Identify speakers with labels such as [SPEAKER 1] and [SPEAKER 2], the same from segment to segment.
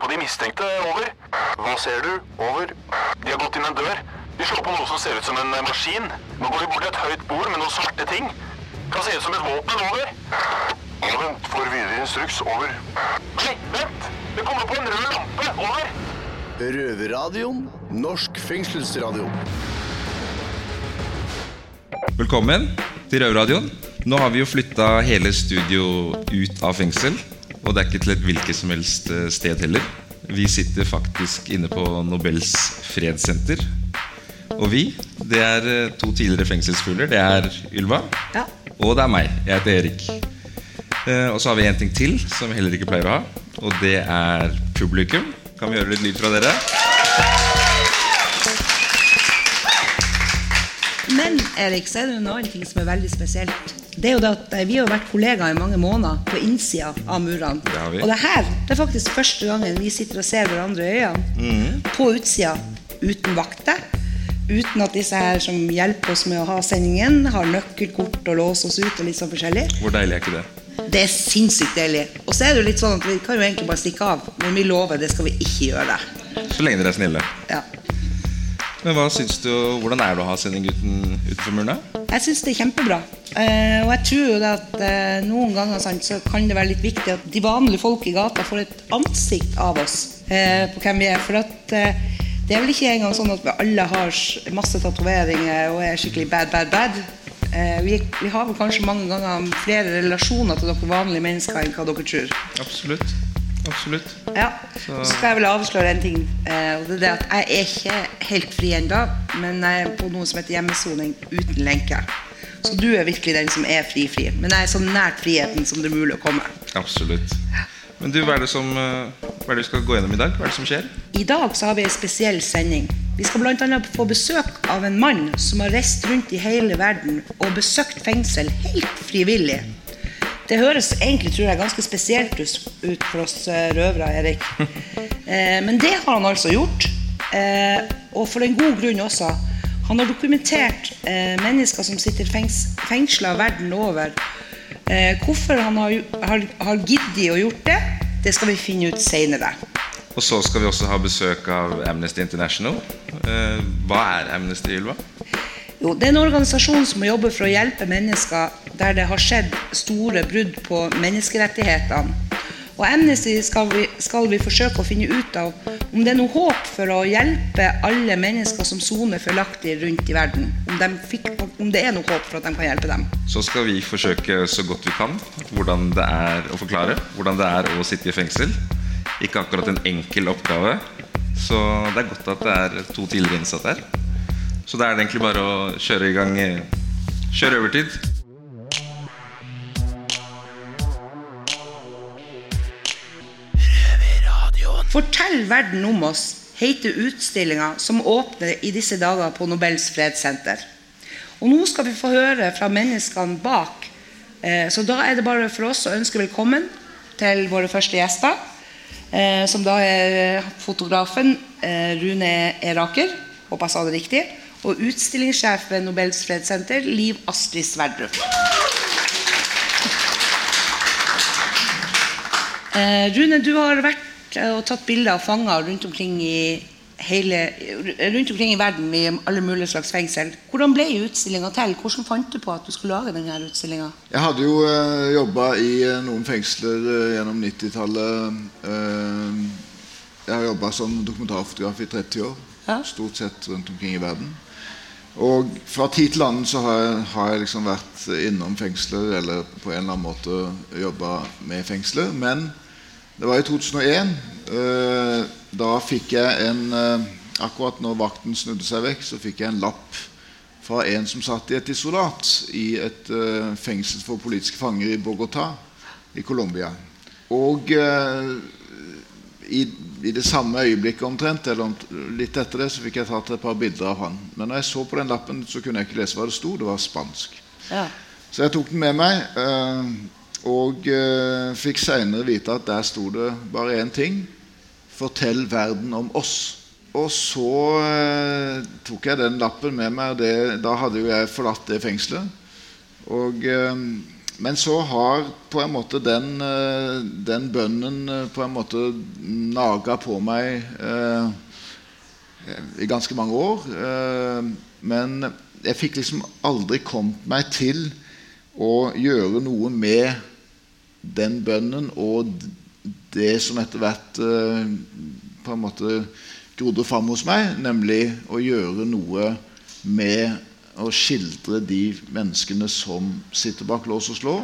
[SPEAKER 1] på de mistenkte. Over. Hva ser du? Over. De har gått inn en dør. De slår på noe som ser ut som en eh, maskin. Nå går de bort til et høyt bord med noen svarte ting. Kan se ut som et våpen. Over. Ja, vent. Får videre instruks. Over. Nei, vent! Det kommer på en rød lampe. Over.
[SPEAKER 2] Røverradioen. Norsk fengselsradio.
[SPEAKER 3] Velkommen til Røverradioen. Nå har vi jo flytta hele studio ut av fengsel. Og det er ikke til et hvilket som helst eh, sted heller. Vi sitter faktisk inne på Nobels fredssenter. Og vi, det er eh, to tidligere fengselsfugler. Det er Ylva.
[SPEAKER 4] Ja.
[SPEAKER 3] Og det er meg. Jeg heter Erik. Eh, og så har vi en ting til som vi heller ikke pleier å ha. Og det er publikum. Kan vi høre litt lyd fra dere?
[SPEAKER 4] Men Erik, så er det noe ting som er veldig spesielt. Det er jo det at eh, Vi har vært kollegaer i mange måneder på innsida av murene.
[SPEAKER 3] Det.
[SPEAKER 4] Og det her det er faktisk første gangen vi sitter og ser hverandre i øynene.
[SPEAKER 3] Mm.
[SPEAKER 4] På utsida, uten vakter. Uten at disse her som hjelper oss med å ha sendingen, har nøkkelkort og låser oss ut. og litt sånn forskjellig.
[SPEAKER 3] Hvor deilig er ikke det?
[SPEAKER 4] Det er sinnssykt deilig. Og så er det jo litt sånn at vi kan jo egentlig bare stikke av, men vi lover det skal vi ikke gjøre.
[SPEAKER 3] Så lenge dere er snille.
[SPEAKER 4] Ja.
[SPEAKER 3] Men hva syns du, Hvordan er det å ha Sendinggutten utenfor murene?
[SPEAKER 4] Jeg syns det er kjempebra. Eh, og jeg tror jo det at eh, noen ganger sant, så kan det være litt viktig at de vanlige folk i gata får et ansikt av oss eh, på hvem vi er. For at eh, det er vel ikke engang sånn at vi alle har masse tatoveringer og er skikkelig bad, bad, bad. Eh, vi, vi har vel kanskje mange ganger flere relasjoner til dere vanlige mennesker enn hva dere tror.
[SPEAKER 3] Absolutt. Absolutt.
[SPEAKER 4] Ja, Så skal jeg vel avsløre en ting. Eh, og det er det at Jeg er ikke helt fri ennå, men jeg er på noe som heter hjemmesoning uten lenke. Så du er virkelig den som er fri-fri. Men jeg er så nært friheten som det er mulig å komme.
[SPEAKER 3] Absolutt. Men du, hva er det som eh, Hva er det vi skal gå gjennom i dag? Hva er det som skjer?
[SPEAKER 4] I dag så har vi en spesiell sending. Vi skal bl.a. få besøk av en mann som har reist rundt i hele verden og besøkt fengsel helt frivillig. Det høres egentlig tror jeg, ganske spesielt ut for oss eh, røvere, Erik. Eh, men det har han altså gjort. Eh, og for en god grunn også. Han har dokumentert mennesker som sitter fengs fengsla verden over. Hvorfor han har, har, har giddet å gjort det, det skal vi finne ut seinere.
[SPEAKER 3] Og så skal vi også ha besøk av Amnesty International. Hva er Amnesty, Ylva?
[SPEAKER 4] Jo, det er en organisasjon som jobber for å hjelpe mennesker der det har skjedd store brudd på menneskerettighetene. Og Amnesty skal vi, skal vi forsøke å finne ut av om det er noe håp for å hjelpe alle mennesker som soner feilaktig rundt i verden. Om, de fikk, om det er noe håp for at de kan hjelpe dem.
[SPEAKER 3] Så skal vi forsøke så godt vi kan hvordan det er å forklare hvordan det er å sitte i fengsel. Ikke akkurat en enkel oppgave. Så det er godt at det er to tidligere innsatte her. Så da er det egentlig bare å kjøre i gang eh, Kjøre overtid.
[SPEAKER 4] Fortell verden om oss heter utstillinga som åpner i disse dager på Nobels fredssenter. Og nå skal vi få høre fra menneskene bak. Eh, Så da er det bare for oss å ønske velkommen til våre første gjester. eh, Som da er fotografen Rune Eraker, håper jeg sa det riktig. Og utstillingssjef ved Nobels fredssenter, Liv Astrid Sverdrup. Eh, Rune, du har vært eh, og tatt bilder av fanger rundt omkring i hele, rundt omkring i verden i alle mulige slags fengsel. Hvordan ble utstillinga til? Hvordan fant du på at du skulle lage denne utstillinga?
[SPEAKER 5] Jeg hadde jo eh, jobba i eh, noen fengsler gjennom 90-tallet. Eh, jeg har jobba som dokumentarfotograf i 30 år.
[SPEAKER 4] Ja.
[SPEAKER 5] Stort sett rundt omkring i verden. Og fra tid til annen så har jeg, har jeg liksom vært innom fengsler eller på en eller annen måte jobba med fengsler. Men det var i 2001. Eh, da fikk jeg en eh, Akkurat når vakten snudde seg vekk, så fikk jeg en lapp fra en som satt i et isolat i et eh, fengsel for politiske fanger i Bogotá i Colombia. Og eh, i, i det samme øyeblikket omtrent, eller litt etter det, så fikk jeg tatt et par bilder av han. Men når jeg så på den lappen, så kunne jeg ikke lese hva det sto. Det var spansk.
[SPEAKER 4] Ja.
[SPEAKER 5] Så jeg tok den med meg, eh, og eh, fikk seinere vite at der sto det bare én ting. Fortell verden om oss. Og så eh, tok jeg den lappen med meg. og Det, da hadde jo jeg forlatt det fengselet. Og men så har på en måte den, eh, den bønnen eh, på en måte naga på meg eh, i ganske mange år. Eh, men jeg fikk liksom aldri kommet meg til å gjøre noe med den bønnen og det som etter hvert eh, på en måte grodde fram hos meg, nemlig å gjøre noe med å skildre de menneskene som sitter bak lås og slå,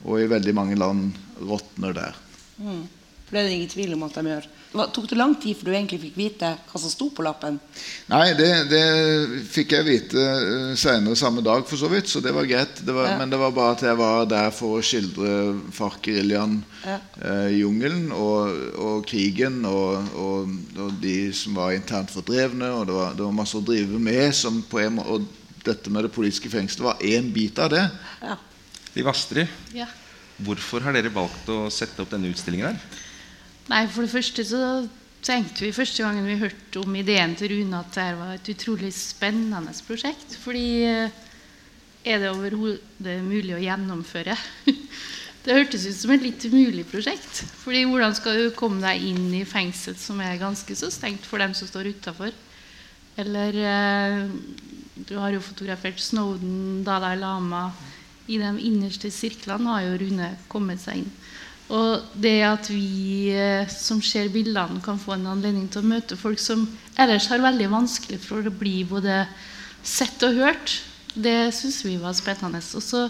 [SPEAKER 5] og i veldig mange land råtner der.
[SPEAKER 4] Mm. For det er det ingen tvil om at de gjør. Hva, tok det lang tid før du egentlig fikk vite hva som sto på lappen?
[SPEAKER 5] Nei, det, det fikk jeg vite uh, senere samme dag, for så vidt, så det var greit. Det var,
[SPEAKER 4] Ja.
[SPEAKER 5] Men det var bare at jeg var der for å skildre FARC-geriljaen
[SPEAKER 4] Ja.
[SPEAKER 5] eh, jungelen og, og krigen og, og, og de som var internt fordrevne. Og det var, det var masse å drive med. Som på en, måte dette med det politiske fengselet var én bit av det.
[SPEAKER 4] Ja.
[SPEAKER 3] I Vastrid,
[SPEAKER 6] Ja.
[SPEAKER 3] hvorfor har dere valgt å sette opp denne utstillingen her?
[SPEAKER 6] Nei, for det første så tenkte vi første gangen vi hørte om ideen til Rune at det var et utrolig spennende prosjekt. Fordi eh, er det overhodet mulig å gjennomføre? Det hørtes ut som et litt umulig prosjekt. Fordi hvordan skal du komme deg inn i fengsel som er ganske så stengt for dem som står utafor? Eller eh, Du har jo fotografert Snowden, Dalai Lama. I de innerste sirklene har jo Rune kommet seg inn. Og det at vi eh, som ser bildene, kan få en anledning til å møte folk som ellers har veldig vanskelig for å bli både sett og hørt, det syns vi var spennende. Og så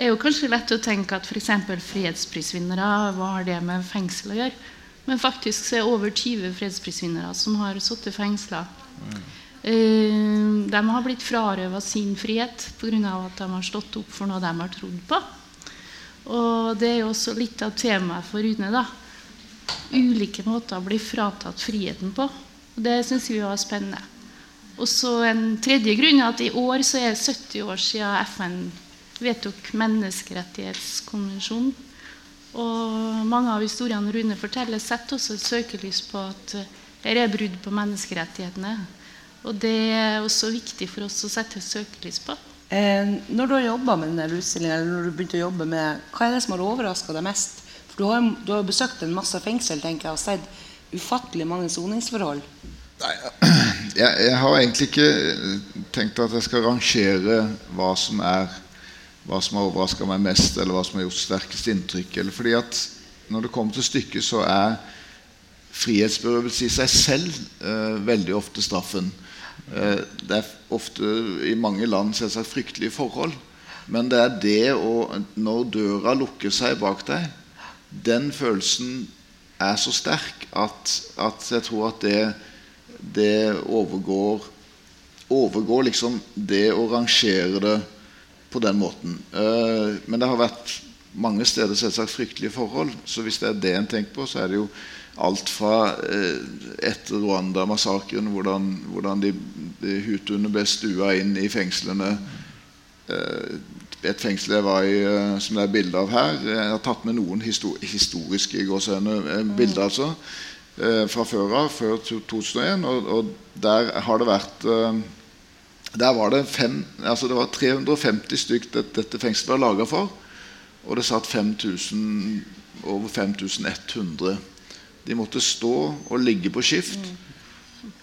[SPEAKER 6] er jo kanskje lett å tenke at f.eks. fredsprisvinnere, hva har det med fengsel å gjøre? Men faktisk så er det over 20 fredsprisvinnere som har sittet fengsla. Eh, de har blitt frarøva sin frihet pga. at de har stått opp for noe de har trodd på. Og det er jo også litt av temaet for Rune. da. Ulike måter å bli fratatt friheten på. Og Det syns vi var spennende. Og så En tredje grunn er at i år så er det 70 år siden FN vedtok menneskerettighetskonvensjonen. Og mange av historiene Rune forteller, setter også et søkelys på at det er brudd på menneskerettighetene. Og det er også viktig for oss å sette søkelys på.
[SPEAKER 4] Eh, når du har jobba med denne utstillingen, eller når du begynte å jobbe med hva er det som har overraska deg mest? For du har, du har besøkt en masse fengsel tenker jeg, og sett ufattelig mange soningsforhold.
[SPEAKER 5] Jeg, jeg har egentlig ikke eh, tenkt at jeg skal rangere hva som er hva som har overraska meg mest, eller hva som har gjort sterkest inntrykk. Eller fordi at når det kommer til stykket, så er frihetsberøvelse i seg selv eh, veldig ofte straffen. Eh, det er ofte i mange land selvsagt fryktelige forhold. Men det er det å Når døra lukker seg bak deg, den følelsen er så sterk at, at jeg tror at det, det overgår Overgår liksom det å rangere det på den måten. Eh, men det har vært mange steder selvsagt fryktelige forhold. Så hvis det er det en tenker på, så er det jo alt fra eh, etter Rwanda-massakren, hvordan, hvordan de, de hutuene ble stua inn i fengslene. Eh, et fengsel jeg var i, eh, som det er bilde av her Jeg har tatt med noen histor historiske bilder, altså. eh, Fra før av, før 2001. Og, og der har det vært der var det, fem, altså det var 350 stykk dette fengselet var laga for. Og det satt 5000, over 5100. De måtte stå og ligge på skift.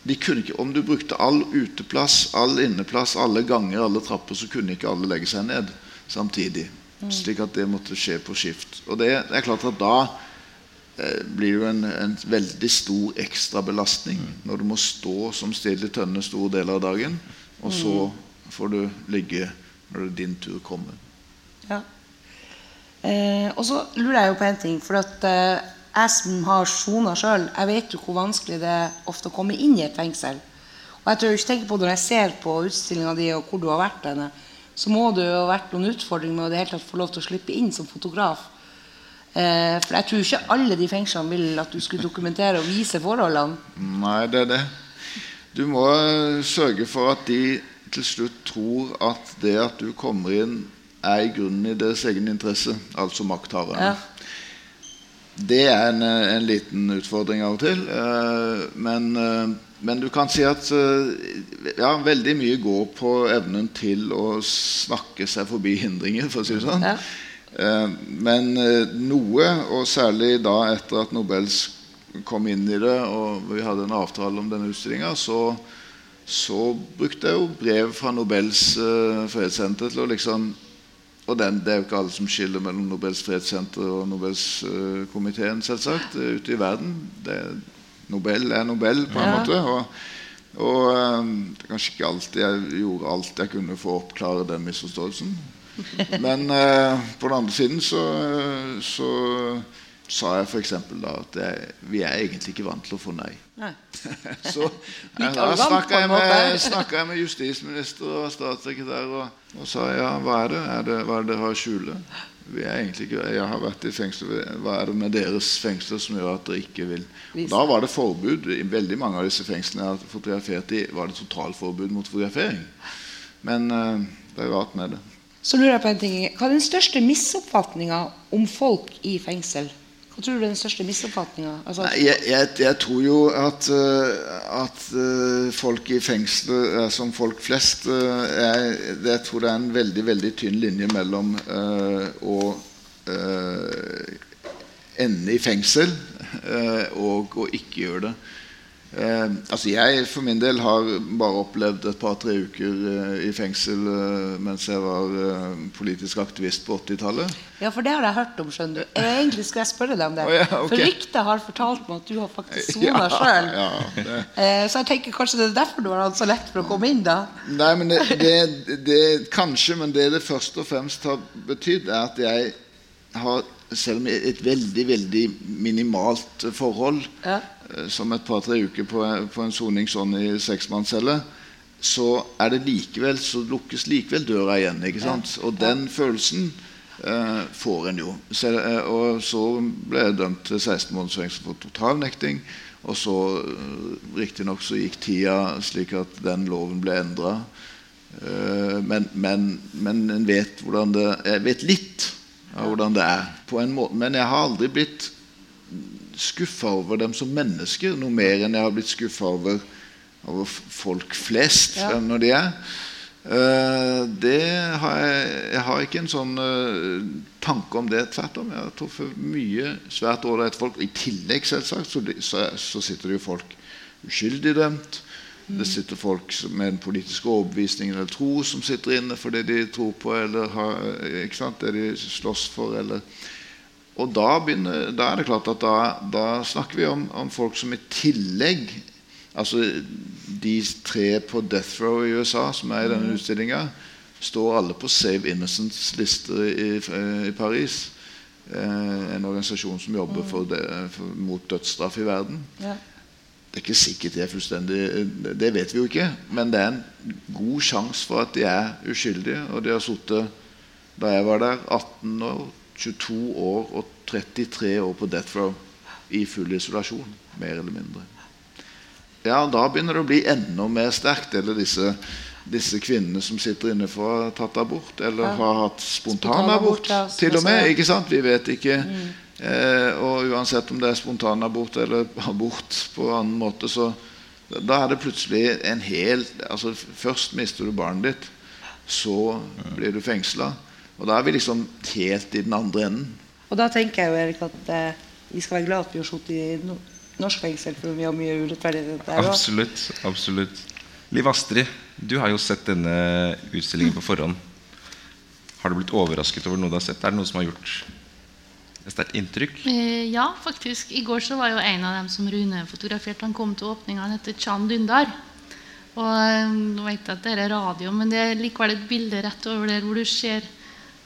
[SPEAKER 5] De kunne ikke, Om du brukte all uteplass, all inneplass, alle ganger, alle trapper, så kunne ikke alle legge seg ned samtidig. Slik at det måtte skje på skift. Og det, det er klart at da eh, blir det jo en, en veldig stor ekstrabelastning når du må stå som stille tønne store deler av dagen, og så får du ligge når det er din tur kommer.
[SPEAKER 4] Ja. Eh, og så lurer jeg jo på en ting. For at eh, jeg som har sona sjøl, jeg vet jo hvor vanskelig det er ofte å komme inn i et fengsel. Og jeg tror ikke tenker på Når jeg ser på utstillinga di og hvor du har vært henne, så må det jo ha vært noen utfordringer med å det hele tatt få lov til å slippe inn som fotograf. Eh, for jeg tror ikke alle de fengslene vil at du skulle dokumentere og vise forholdene.
[SPEAKER 5] Nei, det er det. Du må eh, sørge for at de til slutt tror at det at du kommer inn, er i grunnen i deres egen interesse, altså makthaverne.
[SPEAKER 4] Ja.
[SPEAKER 5] Det er en, eh, en liten utfordring av og til. eh, Men, eh, men du kan si at ja, veldig mye går på evnen til å snakke seg forbi hindringer, for å si det sånn.
[SPEAKER 4] Ja.
[SPEAKER 5] Men noe, og særlig da etter at Nobels kom inn i det, og vi hadde en avtale om denne utstillinga, så, så, brukte jeg jo brev fra Nobels fredssenter til å liksom og den, Det er jo ikke alle som skiller mellom Nobels fredssenter og Nobelskomiteen, uh, selvsagt, uh, ute i verden. Det, Nobel er Nobel, på en ja. måte. og og um, det er kanskje ikke alltid jeg gjorde alt jeg kunne for å oppklare den misforståelsen. Men eh, på den andre siden så, så sa jeg f.eks. da at jeg, vi er egentlig ikke vant til å få nei. nei. så jeg, da snakka jeg, jeg, med justisminister og statssekretær og, og, sa ja, hva er det? Er det hva er det dere har å skjule? Vi er egentlig ikke, jeg har vært i fengsel Hva er det med deres fengsler som gjør at dere ikke vil Da var det forbud. I veldig mange av disse fengslene jeg har fotografert i, var det totalforbud mot fotografering. Men uh, det er rart med det.
[SPEAKER 4] Så lurer jeg på en ting. Hva er den største misoppfatninga om folk i fengsel? Hva tror du er den største misoppfatninga?
[SPEAKER 5] Altså, jeg, jeg, jeg, tror jo at, uh, at uh, folk i fengsel uh, som folk flest jeg, jeg, tror det er en veldig veldig tynn linje mellom å ende i fengsel og å ikke gjøre det. Eh, altså jeg for min del har bare opplevd et par-tre uker eh, i fengsel eh, mens jeg var eh, politisk aktivist på 80-tallet.
[SPEAKER 4] Ja, for det har jeg hørt om. skjønner du Egentlig skulle jeg spørre deg om det.
[SPEAKER 5] Oh, ja, okay.
[SPEAKER 4] For ryktet har fortalt meg at du har faktisk sona ja, sjøl. Ja, eh, så jeg tenker kanskje det er derfor du har hatt så lett for å komme inn, da?
[SPEAKER 5] Nei, men det, det, det, Kanskje, men det det først og fremst har betydd, er at jeg har selv om et veldig veldig minimalt forhold ja. Eh, som et par-tre uker på, på en soning sånn i seksmannscelle, så er det likevel så lukkes likevel døra igjen. ikke sant? Og den følelsen eh, får en jo. Så, eh, og så ble jeg dømt til 16 måneders fengsel for totalnekting. Og så eh, riktignok så gikk tida slik at den loven ble endra. Eh, men, men, men en vet hvordan det Jeg vet litt av hvordan det er. på en måte, Men jeg har aldri blitt skuffa over dem som mennesker noe mer enn jeg har blitt skuffa over, over, folk flest, ja. når de er. Uh, det har jeg, jeg har ikke en sånn uh, tanke om det. Tvert om. Jeg har truffet mye svært ålreite folk. I tillegg selvsagt så, så, så, sitter det jo folk uskyldig dømt. Det sitter folk med en politisk overbevisning eller tro som sitter inne for det de tror på, eller har, det de slåss for. eller og da, begynner, da, er det klart at da, da snakker vi om, om, folk som i tillegg Altså de tre på Death Row i USA som er i denne mm. utstillinga, står alle på Save Innocents lister i, i Paris. Eh, en organisasjon som jobber mm. for det, for, mot dødsstraff i verden. Ja. Det er ikke sikkert de er fullstendig Det vet vi jo ikke. Men det er en god sjanse for at de er uskyldige. Og de har sittet, da jeg var der, 18 år 22 år og 33 år på death row i full isolasjon, mer eller mindre. Ja, Da begynner det å bli enda mer sterkt. Eller disse, disse kvinnene som sitter inne for å ha tatt abort, eller ja. har hatt spontanabort, spontan til og med. ikke sant? Vi vet ikke. Mm. Eh, og uansett om det er spontanabort eller abort på annen måte, så da er det plutselig en hel altså Først mister du barnet ditt, så blir du fengsla. Og da er vi liksom helt i den andre enden.
[SPEAKER 4] Og da tenker jeg jo Erik, at eh, vi skal være glad at vi har sittet i norsk fengsel, for vi har mye urettferdighet der
[SPEAKER 3] òg. Absolutt. absolutt. Liv Astrid, du har jo sett denne utstillingen på forhånd. Har du blitt overrasket over noe du har sett? Er det noe som har gjort et sterkt inntrykk?
[SPEAKER 6] Eh, ja, faktisk. I går så var jo en av dem som Rune fotograferte. Han kom til åpninga. Han heter Chan Dundar. Og eh, nå vet jeg at det er radio, men det er likevel et bilde rett over der hvor du ser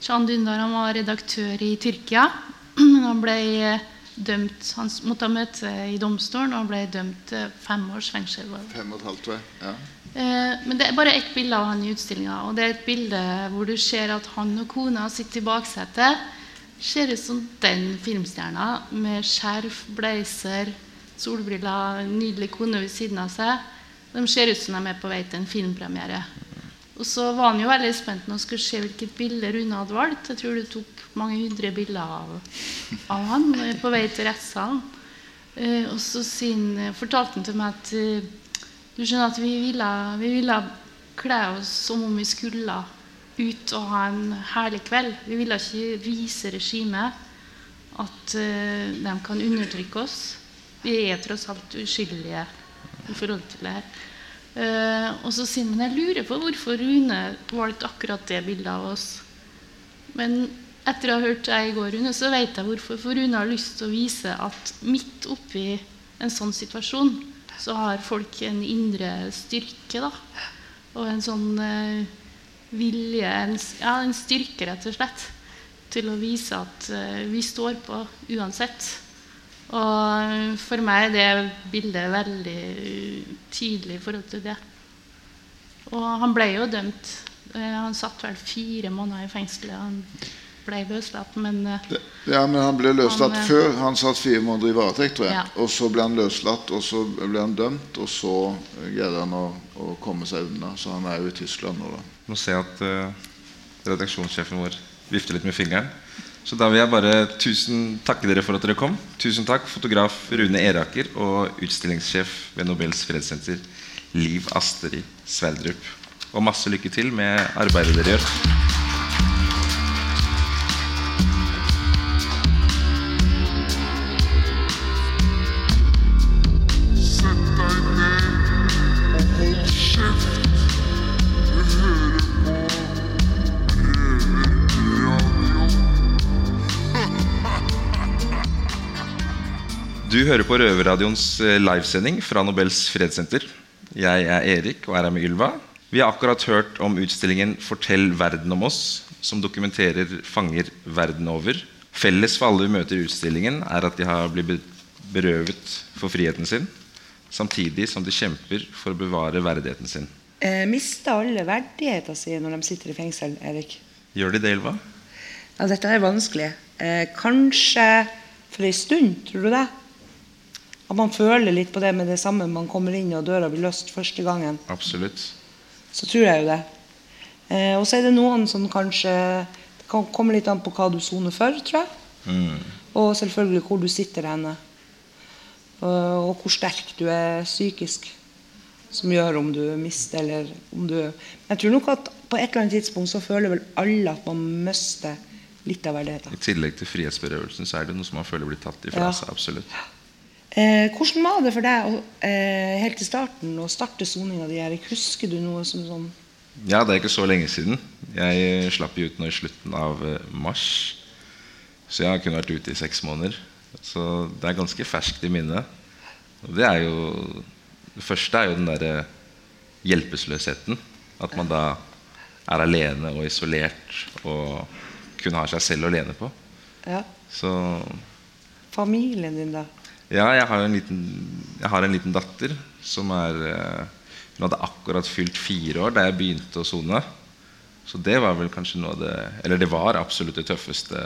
[SPEAKER 6] Chan Dundar. han var redaktør i Tyrkia. Han ble eh, dømt, han måtte møte i domstolen og han ble dømt til fem års fengsel.
[SPEAKER 5] Fem og et halvt, jeg. Ja.
[SPEAKER 6] Eh, men det er bare ett bilde av han i utstillinga. Og det er et bilde hvor du ser at han og kona sitter i baksetet. Ser ut som den filmstjerna med skjerf, blazer, solbriller, nydelig kone ved siden av seg. De ser ut som de er på vei til en filmpremiere. Og så var han jo veldig spent når han skulle se hvilket bilde Rune hadde valgt. Jeg tror det tok mange hundre bilder av, av han på vei til rettssalen. Uh, og så sin, fortalte han til meg at uh, du skjønner at vi ville, vi ville kle oss som om vi skulle ut og ha en herlig kveld. Vi ville ikke vise regimet at uh, de kan undertrykke oss. Vi er tross alt uskyldige i forhold til det her. Uh, og så sier man jeg lurer på hvorfor Rune valgte akkurat det bildet av oss. Men etter å ha hørt deg i går, Rune, så vet jeg hvorfor. For Rune har lyst til å vise at midt oppi en sånn situasjon så har folk en indre styrke, da. Og en sånn eh, vilje en, Ja, en styrke, rett og slett. Til å vise at eh, vi står på uansett. Og eh, for meg er det bildet veldig tydelig i forhold til det. Og han ble jo dømt. Eh, Han satt vel fire måneder i fengsel. Han ble løslatt, men
[SPEAKER 5] Ja, men han ble løslatt
[SPEAKER 6] Han,
[SPEAKER 5] før. Han satt fire måneder i varetekt, tror jeg.
[SPEAKER 6] Ja.
[SPEAKER 5] Og så ble han løslatt, og så ble han dømt, og så greide han å, å komme seg unna. Så han er jo i Tyskland nå, da.
[SPEAKER 3] Nå ser jeg at uh, redaksjonssjefen vår vifter litt med fingeren. Så da vil jeg bare tusen takke dere for at dere kom. Tusen takk, fotograf Rune Eraker og utstillingssjef ved Nobels fredssenter Liv Astrid Sverdrup. Og masse lykke til med arbeidet dere gjør.
[SPEAKER 7] Hører på
[SPEAKER 3] Røverradioens eh, livesending fra Nobels fredssenter. Jeg er Erik og er her med Ylva. Vi har akkurat hørt om utstillingen 'Fortell verden om oss', som dokumenterer fanger verden over. Felles for alle vi møter i utstillingen, er at de har blitt berøvet for friheten sin, samtidig som de kjemper for å bevare verdigheten sin.
[SPEAKER 4] Eh, mister alle verdigheten sin når de sitter i fengsel, Erik?
[SPEAKER 3] Gjør de det, Ylva?
[SPEAKER 4] Ja, dette er vanskelig. Eh, kanskje for ei stund, tror du det? At man føler litt på det med det samme man kommer inn og døra blir løst første gangen.
[SPEAKER 3] Absolutt.
[SPEAKER 4] Så tror jeg jo det. Eh, og så er det noen som kanskje Det kan komme litt an på hva du soner for, tror jeg.
[SPEAKER 3] Mm.
[SPEAKER 4] Og selvfølgelig hvor du sitter henne. Og, og hvor sterk du er psykisk. Som gjør om du mister eller om du Jeg tror nok at på et eller annet tidspunkt så føler vel alle at man mister litt av verdigheten.
[SPEAKER 3] I tillegg til frihetsberøvelsen så er det noe som man føler blir tatt ifra
[SPEAKER 4] Ja.
[SPEAKER 3] seg. absolutt.
[SPEAKER 4] Eh, hvordan var det for deg å, eh, helt til starten å starte soninga di? Erik? Husker du noe som sånn
[SPEAKER 3] Ja, det er ikke så lenge siden. Jeg eh, slapp jo ut nå i slutten av eh, mars. Så jeg har kun vært ute i seks måneder. Så det er ganske ferskt i minnet. Og det er jo Det første er jo den derre hjelpeløsheten. At man da er alene og isolert og kun har seg selv å lene på.
[SPEAKER 4] Ja.
[SPEAKER 3] Så
[SPEAKER 4] Familien din, da?
[SPEAKER 3] Ja, jeg har, en liten, har en liten datter som er eh, Hun hadde akkurat fylt fire år da jeg begynte å sone. Så det var vel kanskje noe av det Eller det var absolutt det tøffeste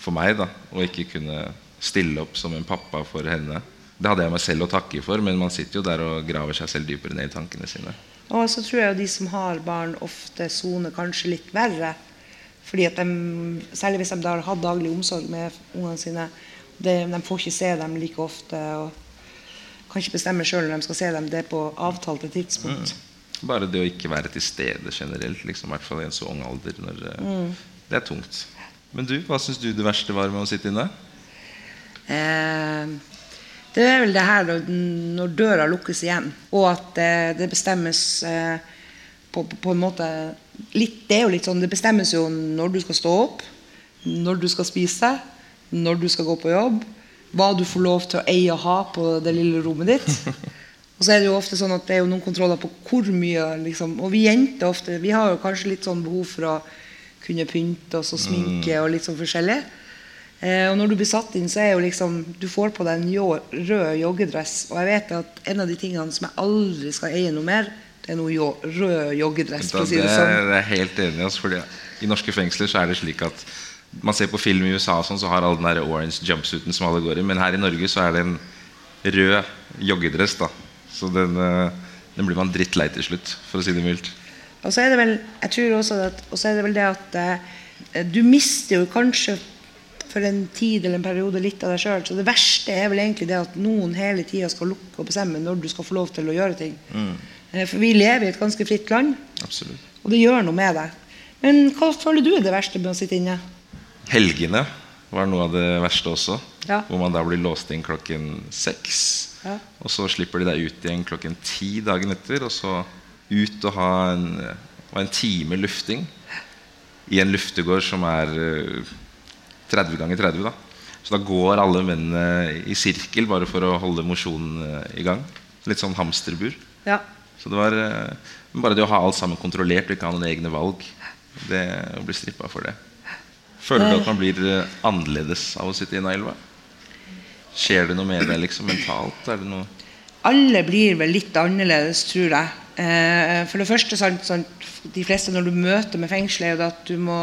[SPEAKER 3] for meg. da Å ikke kunne stille opp som en pappa for henne. Det hadde jeg meg selv å takke for, men man sitter jo der og graver seg selv dypere ned i tankene sine.
[SPEAKER 4] Og så tror jeg jo de som har barn, ofte soner kanskje litt verre. Fordi at de, Særlig hvis de har hatt daglig omsorg med ungene sine. Det, de får ikke se dem like ofte. og kan ikke bestemme sjøl når de skal se dem. Det er på avtalte tidspunkt.
[SPEAKER 3] Bare det å ikke være til stede generelt, liksom, i hvert fall i en så ung alder, når, mm. det er tungt. Men du, hva syns du det verste var med å sitte inne?
[SPEAKER 4] Eh, det er vel det her når- døra lukkes igjen, og at eh, det bestemmes eh, på, på, på en måte litt, Det er jo litt sånn, det bestemmes jo når du skal stå opp, når du skal spise, når du skal gå på jobb, hva du får lov til å eie og ha på det lille rommet ditt. Og så er det jo ofte sånn at det er jo noen kontroller på hvor mye liksom, Og vi jenter ofte Vi har jo kanskje litt sånn behov for å kunne pynte oss og sminke og litt sånn forskjellig. Eh, og når du blir satt inn, så er jo liksom Du får på deg en jo, rød joggedress. Og jeg vet at en av de tingene som jeg aldri skal eie noe mer, det er noe jo, rød joggedress.
[SPEAKER 3] Da,
[SPEAKER 4] For å si
[SPEAKER 3] det,
[SPEAKER 4] det sånn.
[SPEAKER 3] er jeg helt enig i. Altså, fordi I norske fengsler så er det slik at man ser på film i USA, og sånn, så har alle den der orange jumpsuiten som alle går i. Men her i Norge så er det en rød joggedress. da Så den, eh, den blir man drittlei til slutt, for å si det mildt.
[SPEAKER 4] Og så er det vel jeg tror også at, og så er det vel det at eh, du mister jo kanskje for en tid eller en periode litt av deg sjøl. Så det verste er vel egentlig det at noen hele tida skal lukke og bestemme når du skal få lov til å gjøre ting. Mm. For vi lever i et ganske fritt land,
[SPEAKER 3] Absolutt.
[SPEAKER 4] og det gjør noe med deg. Men hva føler du er det verste med å sitte inne?
[SPEAKER 3] Helgene var noe av det verste også.
[SPEAKER 4] Ja.
[SPEAKER 3] Hvor man da blir låst inn klokken seks.
[SPEAKER 4] Ja.
[SPEAKER 3] Og så slipper de deg ut igjen klokken ti dagen etter. Og så ut og ha en, og en time lufting i en luftegård som er eh, 30 ganger 30. da Så da går alle mennene i sirkel bare for å holde mosjonen eh, i gang. Litt sånn hamsterbur.
[SPEAKER 4] Ja.
[SPEAKER 3] Så det var eh, bare det å ha alt sammen kontrollert og ikke ha noen egne valg. Det å bli strippa for det. Føler du at man blir eh, annerledes av å sitte i elva? Skjer det noe med deg liksom mentalt? Er det noe
[SPEAKER 4] Alle blir vel litt annerledes, tror jeg. Eh, for det første, sant, sant, de fleste når du møter med fengselet, er det at du må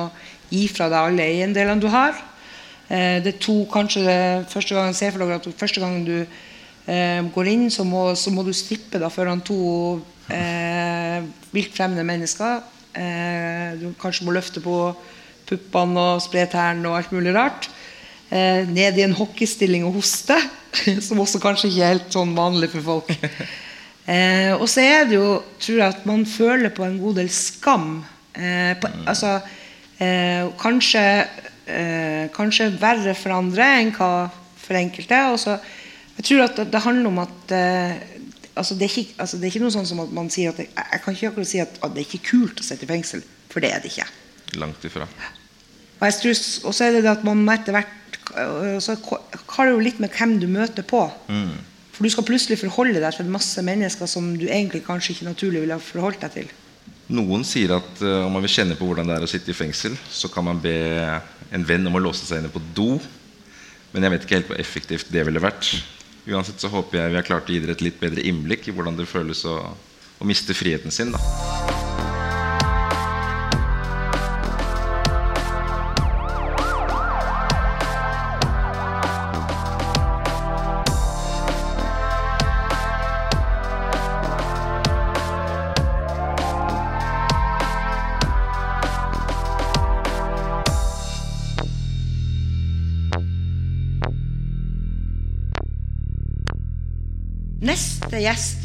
[SPEAKER 4] gi fra deg alle eiendelene du har. Det det to, kanskje det første gangen, ser for deg at første gangen du eh, går inn, så må, så må du strippe da foran to eh, vilt fremmede mennesker. Eh, du kanskje må løfte på puppene og spre tærne og alt mulig rart. Eh, ned i en hockeystilling og hoste, som også kanskje ikke er helt sånn vanlig for folk. Eh, og så er det jo, tror jeg, at man føler på en god del skam. Eh, på, altså, eh, kanskje, eh, kanskje verre for andre enn hva for enkelte. Og så, jeg tror at det, handler om at eh, altså, det, er ikke, altså, det er ikke noe sånn som at man sier at det, Jeg kan ikke akkurat si at, at det er ikke kult å sitte i fengsel, for det er det ikke.
[SPEAKER 3] langt ifra?
[SPEAKER 4] Og jeg tror, og så er det det at man etter hvert øh, så har det jo litt med hvem du møter på. For du skal plutselig forholde deg til masse mennesker som du egentlig kanskje ikke naturlig ville ha forholdt deg til.
[SPEAKER 3] Noen sier at uh, om man vil kjenne på hvordan det er å sitte i fengsel, så kan man be en venn om å låse seg inne på do. Men jeg vet ikke helt hvor effektivt det ville vært. Uansett så håper jeg vi har klart å gi dere et litt bedre innblikk i hvordan det føles å, å miste friheten sin. da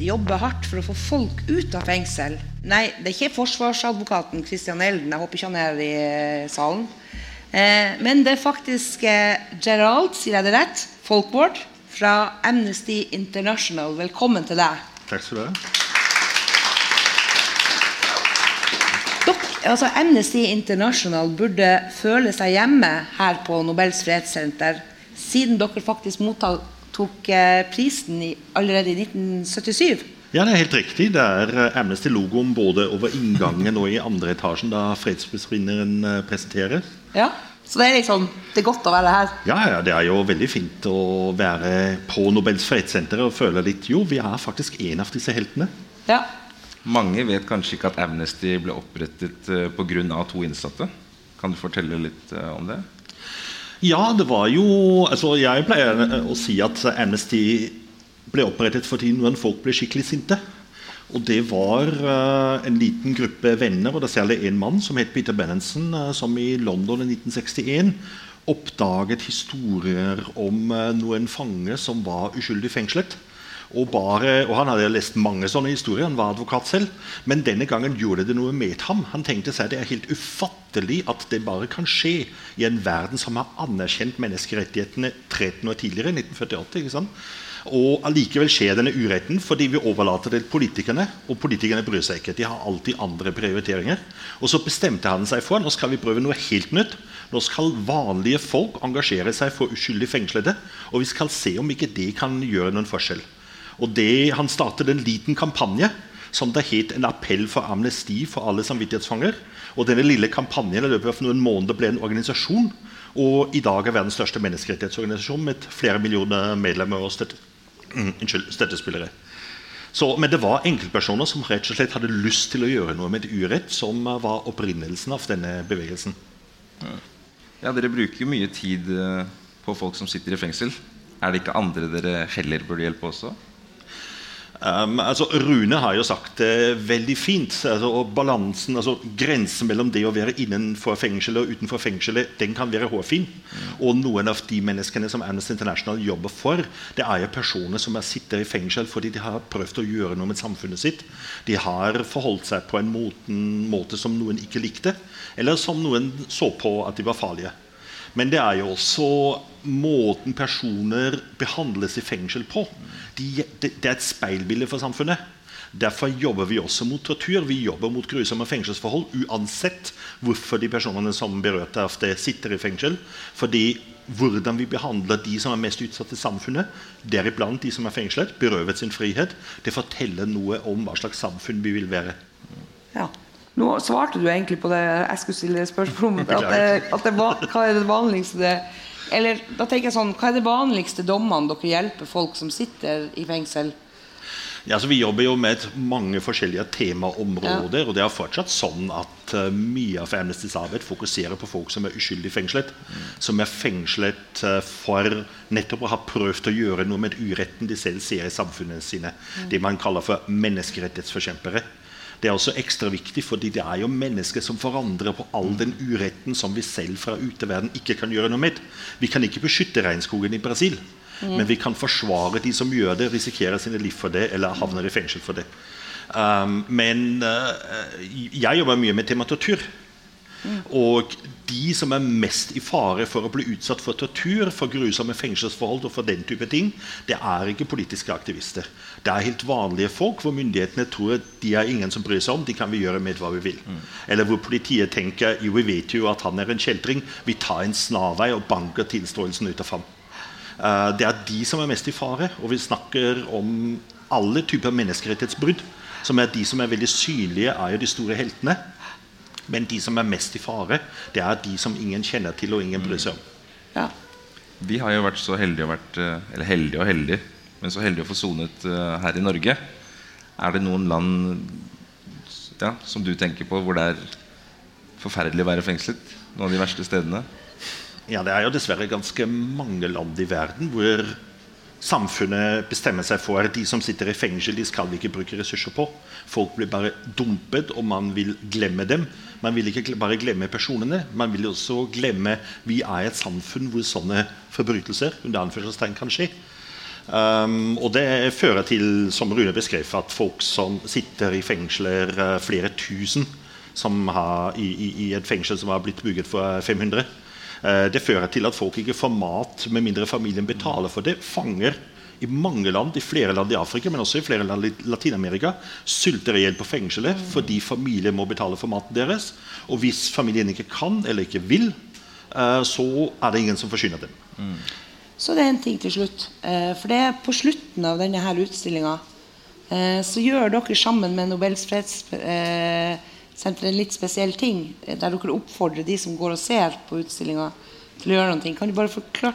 [SPEAKER 4] jobber hardt for å få folk ut av fengsel. Nei, det er ikke forsvarsadvokaten Christian Elden. Jeg håper ikke han er i eh, salen. Eh, men det er faktisk eh, Gerald, sier jeg det rett? Folkvord fra Amnesty International. Velkommen til deg.
[SPEAKER 8] Takk skal du ha.
[SPEAKER 4] Altså Amnesty International burde føle seg hjemme her på Nobels fredssenter, siden dere faktisk mottok eh, prisen i, allerede i 1977.
[SPEAKER 8] Ja, det er helt riktig. Det er eh, Amnesty-logoen både over inngangen og i andre etasjen da fredsbesvinneren presenterer. presenteres.
[SPEAKER 4] Ja, Så det er liksom, det er godt å være her.
[SPEAKER 8] Ja, ja, det er jo veldig fint å være på Nobels fredssenter og føle litt Jo, vi er faktisk en av disse heltene.
[SPEAKER 4] Ja.
[SPEAKER 3] Mange vet kanskje ikke at Amnesty ble opprettet eh, pga. to innsatte. Kan du fortelle litt eh, om det?
[SPEAKER 8] Ja, det var jo altså Jeg pleier eh, å si at Amnesty ble opprettet fordi noen folk ble skikkelig sinte. Og det var uh, en liten gruppe venner, og det er særlig en mann som het Peter Benenson, uh, som i London i 1961 oppdaget historier om uh, noen fanger som var uskyldig fengslet. Og, bare, og Han hadde lest mange sånne historier, han var advokat selv. Men denne gangen gjorde det noe med ham. Han tenkte seg det er helt ufattelig at det bare kan skje i en verden som har anerkjent menneskerettighetene 13 år tidligere. 1948, ikke sant? Og allikevel skjer denne uretten fordi vi overlater det til politikerne. Og politikerne bryr seg ikke. De har alltid andre prioriteringer. Og så bestemte han seg for nå skal vi prøve noe helt nytt. Nå skal vanlige folk engasjere seg for uskyldig fengslede. Og vi skal se om ikke det kan gjøre noen forskjell. Og det, Han startet en liten kampanje som det het en appell for amnesti for alle samvittighetsfanger. Og denne lille kampanjen i løpet av noen måneder ble en organisasjon. Og i dag er verdens største menneskerettighetsorganisasjon med flere millioner medlemmer og støtte, mm, unnskyld, støttespillere. Så, men det var enkeltpersoner som rett og slett hadde lyst til å gjøre noe med et urett, som var opprinnelsen av denne bevegelsen.
[SPEAKER 3] Ja, Dere bruker jo mye tid eh, på folk som sitter i fengsel. Er det ikke andre dere heller burde hjelpe også?
[SPEAKER 8] Um, altså Rune har jo sagt det veldig fint. Altså, og balansen, altså Grensen mellom det å være innenfor fengselet og utenfor fengselet den kan være hårfin. Og noen av de menneskene som Amnesty International jobber for, det er jo personer som er sitter i fengsel fordi de har prøvd å gjøre noe med samfunnet sitt. De har forholdt seg på en måten, måte som noen ikke likte, eller som noen så på at de var farlige. Men det er jo også måten personer behandles i fengsel på. De, det, det er et speilbilde for samfunnet. Derfor jobber vi også mot tortur. Vi jobber mot grusomme fengselsforhold uansett hvorfor de personene som berørte det, sitter i fengsel. Fordi hvordan vi behandler de som er mest utsatt i samfunnet, deriblant de som er fengslet, berøvet sin frihet, det forteller noe om hva slags samfunn vi vil være.
[SPEAKER 4] Ja. Nå svarte du egentlig på det jeg skulle stille spørsmål om. At at det hva er det vanligste Eller da tenker jeg sånn Hva er det vanligste dommene dere hjelper folk som sitter i fengsel?
[SPEAKER 8] Ja, altså Vi jobber jo med mange forskjellige temaområder. Og det er fortsatt sånn at uh, mye av Amnestys arbeid fokuserer på folk som er uskyldig fengslet. Som er fengslet uh, for nettopp å ha prøvd å gjøre noe med uretten de selv ser i samfunnet sine. Det man kaller for menneskerettighetsforkjempere. Det er også ekstra viktig, fordi det er jo mennesker som forandrer på all den uretten som vi selv fra uteverden ikke kan gjøre noe med. Vi kan ikke beskytte regnskogen i Brasil, men vi kan forsvare de som gjør det, risikerer sine liv for det, eller havner i fengsel for det. Um, men uh, jeg jobber mye med tema tortur. Og de som er mest i fare for å bli utsatt for tortur, for grusomme fengselsforhold og for den type ting, det er ikke politiske aktivister. Det er helt vanlige folk hvor myndighetene tror at de er ingen som bryr seg om. De kan vi gjøre med hva vi vil. Eller hvor politiet tenker jo vi vet jo at han er en kjeltring. Vi tar en snarvei og banker tilståelsen ut av ham. Uh, det er de som er mest i fare. Og vi snakker om alle typer menneskerettighetsbrudd. Som er de som er veldig synlige, er jo de store heltene. Men de som er mest i fare, det er de som ingen kjenner til og ingen bryr seg om.
[SPEAKER 4] Ja.
[SPEAKER 3] Vi har jo vært så heldige vært, eh, Eller heldige og heldige Men så heldige å få sonet eh, her i Norge Er det noen land ja, Som du tenker på Hvor det er forferdelig å være fengslet Noen av de verste stedene
[SPEAKER 8] Ja, Det er jo dessverre ganske mange land i verden hvor samfunnet bestemmer seg for at de som sitter i fengsel, de skal vi ikke bruke ressurser på. Folk blir bare dumpet, og man vil glemme dem. Man vil ikke bare glemme personene, man vil også glemme vi er et samfunn hvor sånne forbrytelser under anførselstegn kan skje. Um, og det fører til, som Rune beskrev, at folk som sitter i fengsler, eh, flere tusen har, i, i, i et fengsel som har blitt bygget for 500 uh, Det fører til at folk ikke får mat med mindre familien betaler for det. Fanger i mange land, i flere land i Afrika, men også i flere land i Latin-Amerika, sulter i hjel på fengselet fordi familien må betale for maten deres. Og hvis familien ikke kan eller ikke vil, eh, så er det ingen som forsyner dem.
[SPEAKER 4] Så det er en ting til slutt. Eh, for det er på slutten av denne her utstillinga eh, så gjør dere sammen med Nobels fredssenter en litt spesiell ting. Der dere oppfordrer de som går og ser på utstillinga, til å gjøre noe. Kan du bare forklare,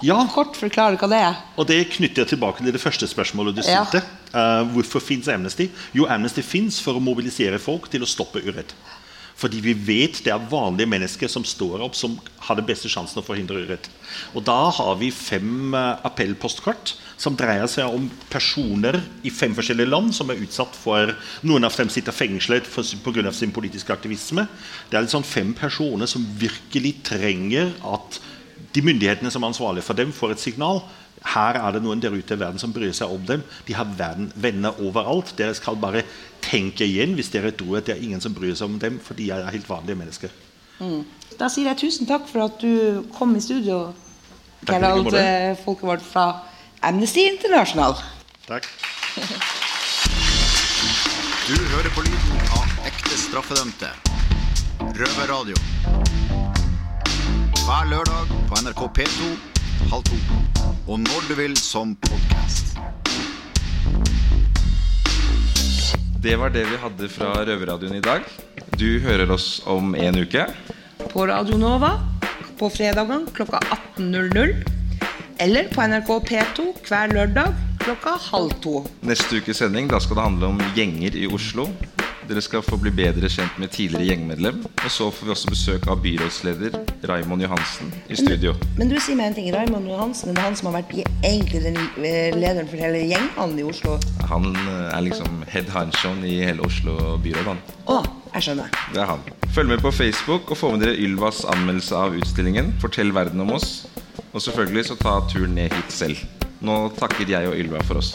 [SPEAKER 8] Ja.
[SPEAKER 4] kort forklare hva det er?
[SPEAKER 8] Og det knytter jeg tilbake til det første spørsmålet du
[SPEAKER 4] Ja.
[SPEAKER 8] stilte. Eh, hvorfor fins Amnesty? Jo, Amnesty fins for å mobilisere folk til å stoppe urett. Fordi vi vet det er vanlige mennesker som står opp, som har den beste sjansen å forhindre urett. Og da har vi fem uh, appellpostkort som dreier seg om personer i fem forskjellige land som er utsatt for Noen av dem sitter fengslet pga. sin politiske aktivisme. Det er sånn fem personer som virkelig trenger at de myndighetene som er ansvarlige for dem, får et signal. Her er det noen der ute i verden som bryr seg om dem. De har verden, venner overalt. Dere skal bare tenke igjen hvis dere tror at det er ingen som bryr seg om dem, for de er helt vanlige mennesker.
[SPEAKER 4] Da sier jeg tusen takk for at du kom i studio, Gerald eh, Folkevard fra Amnesty International.
[SPEAKER 8] Takk.
[SPEAKER 2] Du hører på lyden av ekte straffedømte. Røverradio. Hver lørdag på NRK P2 halv to. Og når du vil som podkast.
[SPEAKER 3] Det var det vi hadde fra Røverradioen i dag Du hører oss om en uke
[SPEAKER 4] På Radio Nova på fredagene klokka 18.00. Eller på NRK P2 hver lørdag klokka halv to.
[SPEAKER 3] Neste ukes sending da skal det handle om gjenger i Oslo dere skal få bli bedre kjent med tidligere gjengmedlem. Og så får vi også besøk av byrådsleder Raimond Johansen i studio.
[SPEAKER 4] Men du sier meg en ting. Raimond Johansen det er han som har vært egentlig den eh, lederen for hele gjengene i Oslo.
[SPEAKER 3] Han eh, er liksom head honchoen i hele Oslo byråd. Han.
[SPEAKER 4] Å, jeg skjønner.
[SPEAKER 3] Det er han. Følg med på Facebook og få med dere Ylvas anmeldelse av utstillingen. Fortell verden om oss. Og selvfølgelig så ta turen ned hit selv. Nå takker jeg og Ylva for oss.